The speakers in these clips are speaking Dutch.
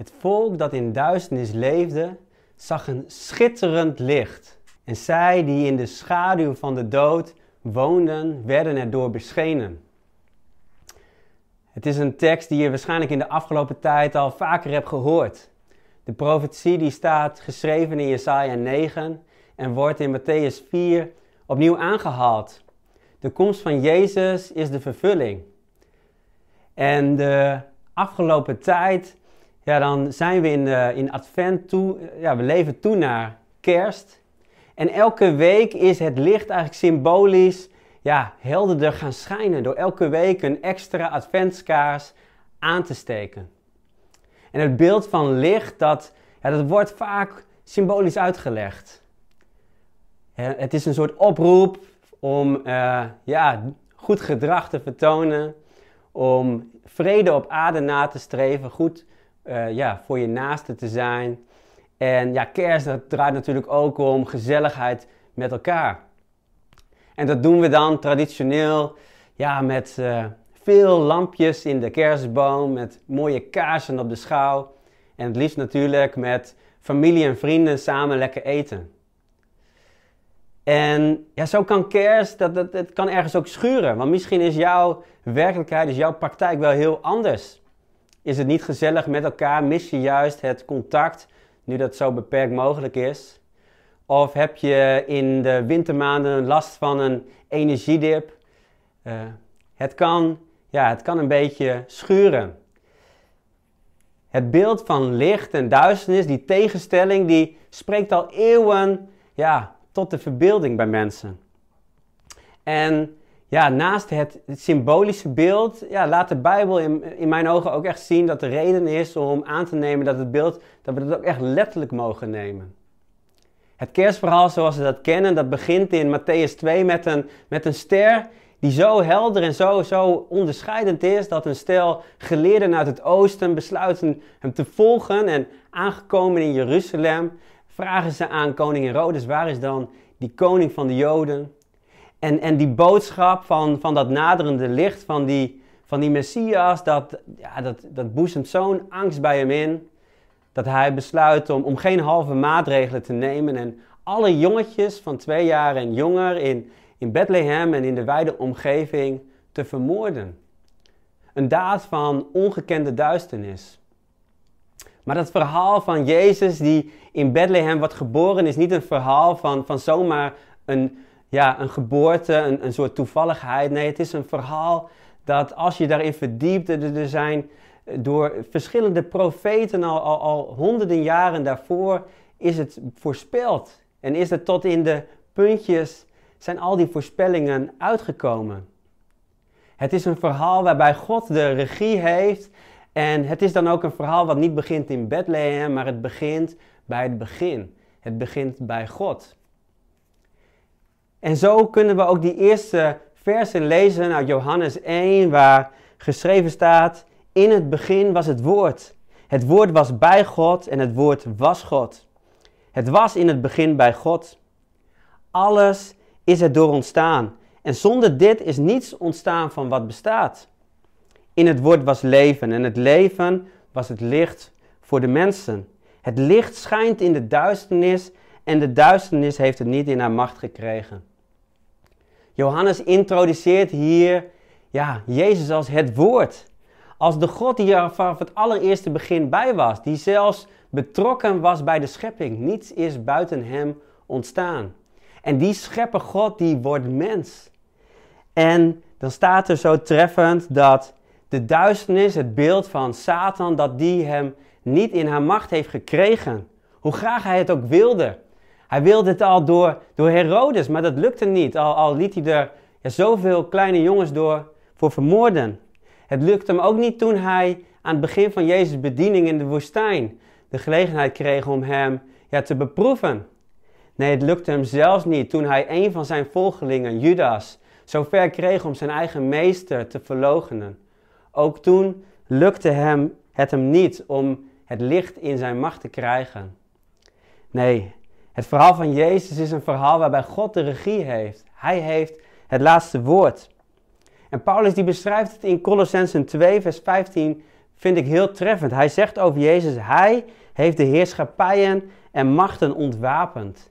Het volk dat in duisternis leefde, zag een schitterend licht. En zij die in de schaduw van de dood woonden, werden erdoor beschenen. Het is een tekst die je waarschijnlijk in de afgelopen tijd al vaker hebt gehoord. De profetie die staat geschreven in Jesaja 9 en wordt in Matthäus 4 opnieuw aangehaald. De komst van Jezus is de vervulling. En de afgelopen tijd, ja, dan zijn we in, de, in Advent toe, ja, we leven toe naar kerst. En elke week is het licht eigenlijk symbolisch ja, helderder gaan schijnen door elke week een extra adventskaars aan te steken. En het beeld van licht, dat, ja, dat wordt vaak symbolisch uitgelegd. Het is een soort oproep om uh, ja, goed gedrag te vertonen, om vrede op aarde na te streven, goed uh, ja, voor je naaste te zijn. En ja, kerst dat draait natuurlijk ook om gezelligheid met elkaar. En dat doen we dan traditioneel ja, met uh, veel lampjes in de kerstboom, met mooie kaarsen op de schouw. En het liefst natuurlijk met familie en vrienden samen lekker eten. En ja, zo kan kerst, dat, dat, dat kan ergens ook schuren. Want misschien is jouw werkelijkheid, is jouw praktijk wel heel anders. Is het niet gezellig met elkaar? Mis je juist het contact, nu dat zo beperkt mogelijk is? Of heb je in de wintermaanden last van een energiedip? Uh, het, kan, ja, het kan een beetje schuren. Het beeld van licht en duisternis, die tegenstelling, die spreekt al eeuwen ja, tot de verbeelding bij mensen. En ja, naast het, symbolische beeld, ja, laat de Bijbel in, in mijn ogen ook echt zien dat de reden is om aan te nemen dat het beeld, dat we het ook echt letterlijk mogen nemen. Het kerstverhaal zoals we dat kennen, dat begint in Matthäus 2 met een, met een ster die zo helder en zo, zo onderscheidend is dat een stel geleerden uit het oosten besluiten hem te volgen en aangekomen in Jeruzalem vragen ze aan koning Herodes, waar is dan die koning van de Joden? En, en die boodschap van, van dat naderende licht, van die, van die Messias, dat, ja, dat, dat boezemt zo'n angst bij hem in, dat hij besluit om, om geen halve maatregelen te nemen en alle jongetjes van twee jaar en jonger in, in Bethlehem en in de wijde omgeving te vermoorden. Een daad van ongekende duisternis. Maar dat verhaal van Jezus die in Bethlehem wordt geboren is niet een verhaal van, van zomaar een, ja, een geboorte, een, een soort toevalligheid. Nee, het is een verhaal dat als je daarin verdiept, er zijn door verschillende profeten al, al, al honderden jaren daarvoor, is het voorspeld. En is het tot in de puntjes, zijn al die voorspellingen uitgekomen. Het is een verhaal waarbij God de regie heeft en het is dan ook een verhaal wat niet begint in Bethlehem, maar het begint bij het begin. Het begint bij God. En zo kunnen we ook die eerste versen lezen uit Johannes 1, waar geschreven staat: In het begin was het woord. Het woord was bij God en het woord was God. Het was in het begin bij God. Alles is er door ontstaan. En zonder dit is niets ontstaan van wat bestaat. In het woord was leven en het leven was het licht voor de mensen. Het licht schijnt in de duisternis en de duisternis heeft het niet in haar macht gekregen. Johannes introduceert hier ja, Jezus als het woord. Als de God die er vanaf het allereerste begin bij was. Die zelfs betrokken was bij de schepping. Niets is buiten hem ontstaan. En die schepper God die wordt mens. En dan staat er zo treffend dat de duisternis, het beeld van Satan, dat die hem niet in haar macht heeft gekregen. Hoe graag hij het ook wilde. Hij wilde het al door, door Herodes, maar dat lukte niet. Al, al liet hij er ja, zoveel kleine jongens door voor vermoorden. Het lukte hem ook niet toen hij aan het begin van Jezus' bediening in de woestijn de gelegenheid kreeg om hem ja, te beproeven. Nee, het lukte hem zelfs niet toen hij een van zijn volgelingen, Judas, zover kreeg om zijn eigen meester te verloochenen. Ook toen lukte hem, het hem niet om het licht in zijn macht te krijgen. Nee, het verhaal van Jezus is een verhaal waarbij God de regie heeft. Hij heeft het laatste woord. En Paulus die beschrijft het in Colossensen 2, vers 15 vind ik heel treffend. Hij zegt over Jezus, hij heeft de heerschappijen en machten ontwapend.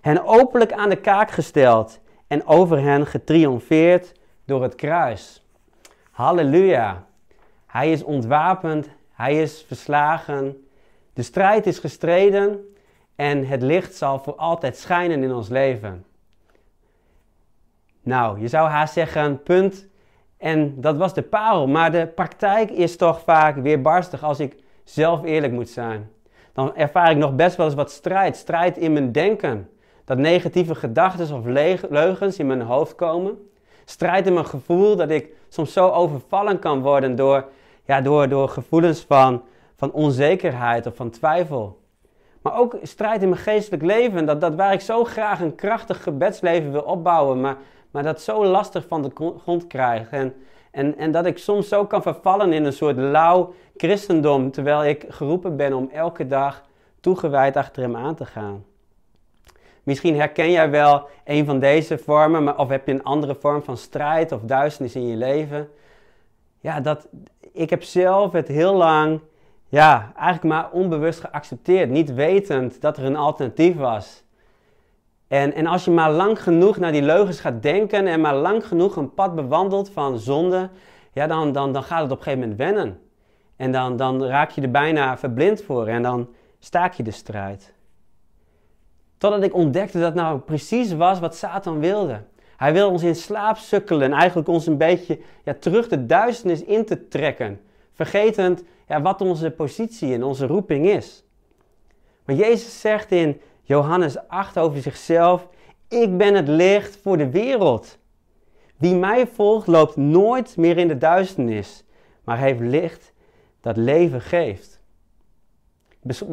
Hen openlijk aan de kaak gesteld en over hen getriomfeerd door het kruis. Halleluja. Hij is ontwapend, hij is verslagen. De strijd is gestreden en het licht zal voor altijd schijnen in ons leven. Nou, je zou haast zeggen, punt. En dat was de parel. Maar de praktijk is toch vaak weerbarstig als ik zelf eerlijk moet zijn. Dan ervaar ik nog best wel eens wat strijd. Strijd in mijn denken. Dat negatieve gedachten of leugens in mijn hoofd komen. Strijd in mijn gevoel dat ik soms zo overvallen kan worden door, ja, door, door gevoelens van, van onzekerheid of van twijfel. Maar ook strijd in mijn geestelijk leven. Dat, dat waar ik zo graag een krachtig gebedsleven wil opbouwen, maar, maar dat zo lastig van de grond krijg. En, en, en dat ik soms zo kan vervallen in een soort lauw christendom, terwijl ik geroepen ben om elke dag toegewijd achter hem aan te gaan. Misschien herken jij wel een van deze vormen, maar, of heb je een andere vorm van strijd of duisternis in je leven. Ja, dat, ik heb zelf het heel lang, ja, eigenlijk maar onbewust geaccepteerd, niet wetend dat er een alternatief was. En, en als je maar lang genoeg naar die leugens gaat denken en maar lang genoeg een pad bewandelt van zonde, ja, dan, dan, dan gaat het op een gegeven moment wennen. En dan, dan raak je er bijna verblind voor en dan staak je de strijd. Totdat ik ontdekte dat nou precies was wat Satan wilde. Hij wil ons in slaap sukkelen, eigenlijk ons een beetje ja, terug de duisternis in te trekken. Vergetend ja, wat onze positie en onze roeping is. Maar Jezus zegt in Johannes 8 over zichzelf: Ik ben het licht voor de wereld. Wie mij volgt, loopt nooit meer in de duisternis, maar heeft licht dat leven geeft.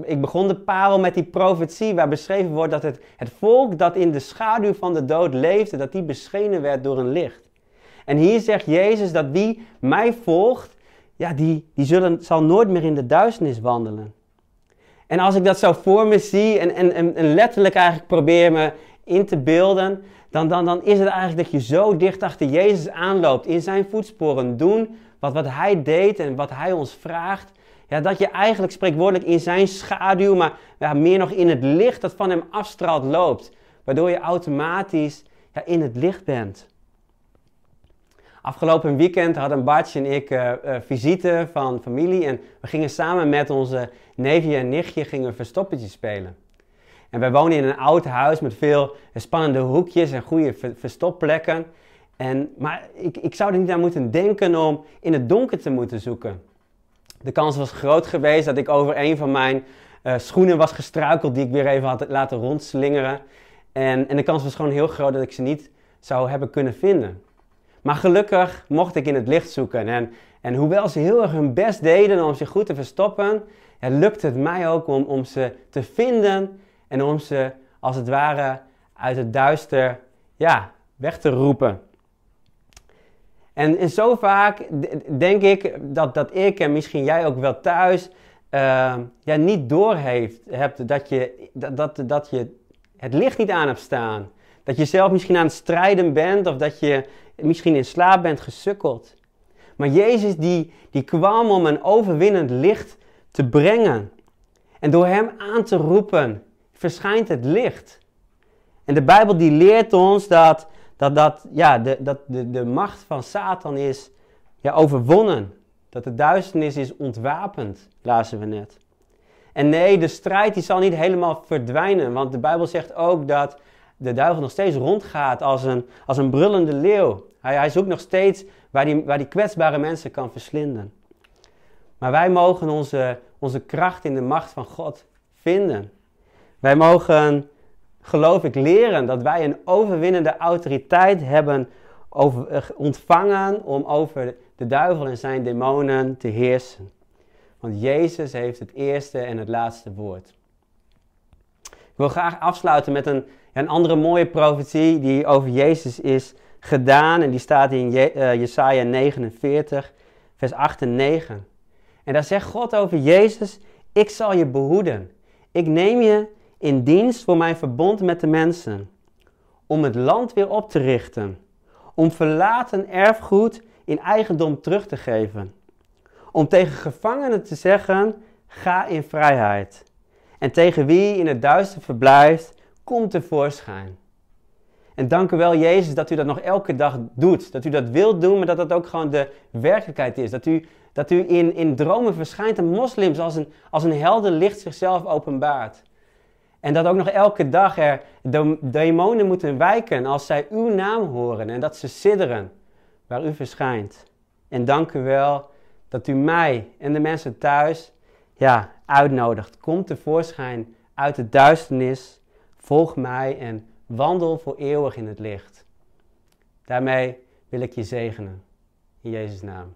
Ik begon de parel met die profetie waar beschreven wordt dat het, het volk dat in de schaduw van de dood leefde, dat die beschenen werd door een licht. En hier zegt Jezus dat wie mij volgt, ja, die, die zullen, zal nooit meer in de duisternis wandelen. En als ik dat zo voor me zie en, en, en letterlijk eigenlijk probeer me in te beelden, dan, dan, dan is het eigenlijk dat je zo dicht achter Jezus aanloopt, in zijn voetsporen doen wat, wat hij deed en wat hij ons vraagt. Ja, dat je eigenlijk spreekwoordelijk in zijn schaduw, maar ja, meer nog in het licht dat van hem afstraalt loopt. Waardoor je automatisch ja, in het licht bent. Afgelopen weekend hadden Bartje en ik uh, visite van familie en we gingen samen met onze neefje en nichtje gingen verstoppertje spelen. En wij wonen in een oud huis met veel spannende hoekjes en goede verstopplekken. En, maar ik, ik zou er niet aan moeten denken om in het donker te moeten zoeken. De kans was groot geweest dat ik over een van mijn uh, schoenen was gestruikeld die ik weer even had laten rondslingeren. En, en de kans was gewoon heel groot dat ik ze niet zou hebben kunnen vinden. Maar gelukkig mocht ik in het licht zoeken. En, en hoewel ze heel erg hun best deden om zich goed te verstoppen, ja, lukte het mij ook om, om ze te vinden en om ze als het ware uit het duister ja, weg te roepen. En, en zo vaak denk ik dat, dat ik en misschien jij ook wel thuis uh, ja, niet door heeft, hebt dat je, dat, dat, dat je het licht niet aan hebt staan. Dat je zelf misschien aan het strijden bent of dat je misschien in slaap bent gesukkeld. Maar Jezus die, die kwam om een overwinnend licht te brengen. En door hem aan te roepen verschijnt het licht. En de Bijbel die leert ons dat dat, dat, ja, de, dat de, de macht van Satan is ja, overwonnen. Dat de duisternis is ontwapend, lazen we net. En nee, de strijd die zal niet helemaal verdwijnen. Want de Bijbel zegt ook dat de duivel nog steeds rondgaat als een, als een brullende leeuw. Hij, hij zoekt nog steeds waar die, waar die kwetsbare mensen kan verslinden. Maar wij mogen onze, onze kracht in de macht van God vinden. Wij mogen geloof ik, leren dat wij een overwinnende autoriteit hebben over, eh, ontvangen om over de duivel en zijn demonen te heersen. Want Jezus heeft het eerste en het laatste woord. Ik wil graag afsluiten met een, een andere mooie profetie die over Jezus is gedaan. En die staat in Je, uh, Jesaja 49, vers 8 en 9. En daar zegt God over Jezus, ik zal je behoeden. Ik neem je in dienst voor mijn verbond met de mensen, om het land weer op te richten, om verlaten erfgoed in eigendom terug te geven, om tegen gevangenen te zeggen: ga in vrijheid. En tegen wie in het duister verblijft, kom tevoorschijn. En dank u wel, Jezus, dat u dat nog elke dag doet. Dat u dat wilt doen, maar dat dat ook gewoon de werkelijkheid is. Dat u, dat u in, in dromen verschijnt en moslims als een, als een helder licht zichzelf openbaart. En dat ook nog elke dag er de demonen moeten wijken als zij uw naam horen en dat ze sidderen waar u verschijnt. En dank u wel dat u mij en de mensen thuis ja, uitnodigt. Kom tevoorschijn uit de duisternis, volg mij en wandel voor eeuwig in het licht. Daarmee wil ik je zegenen. In Jezus' naam.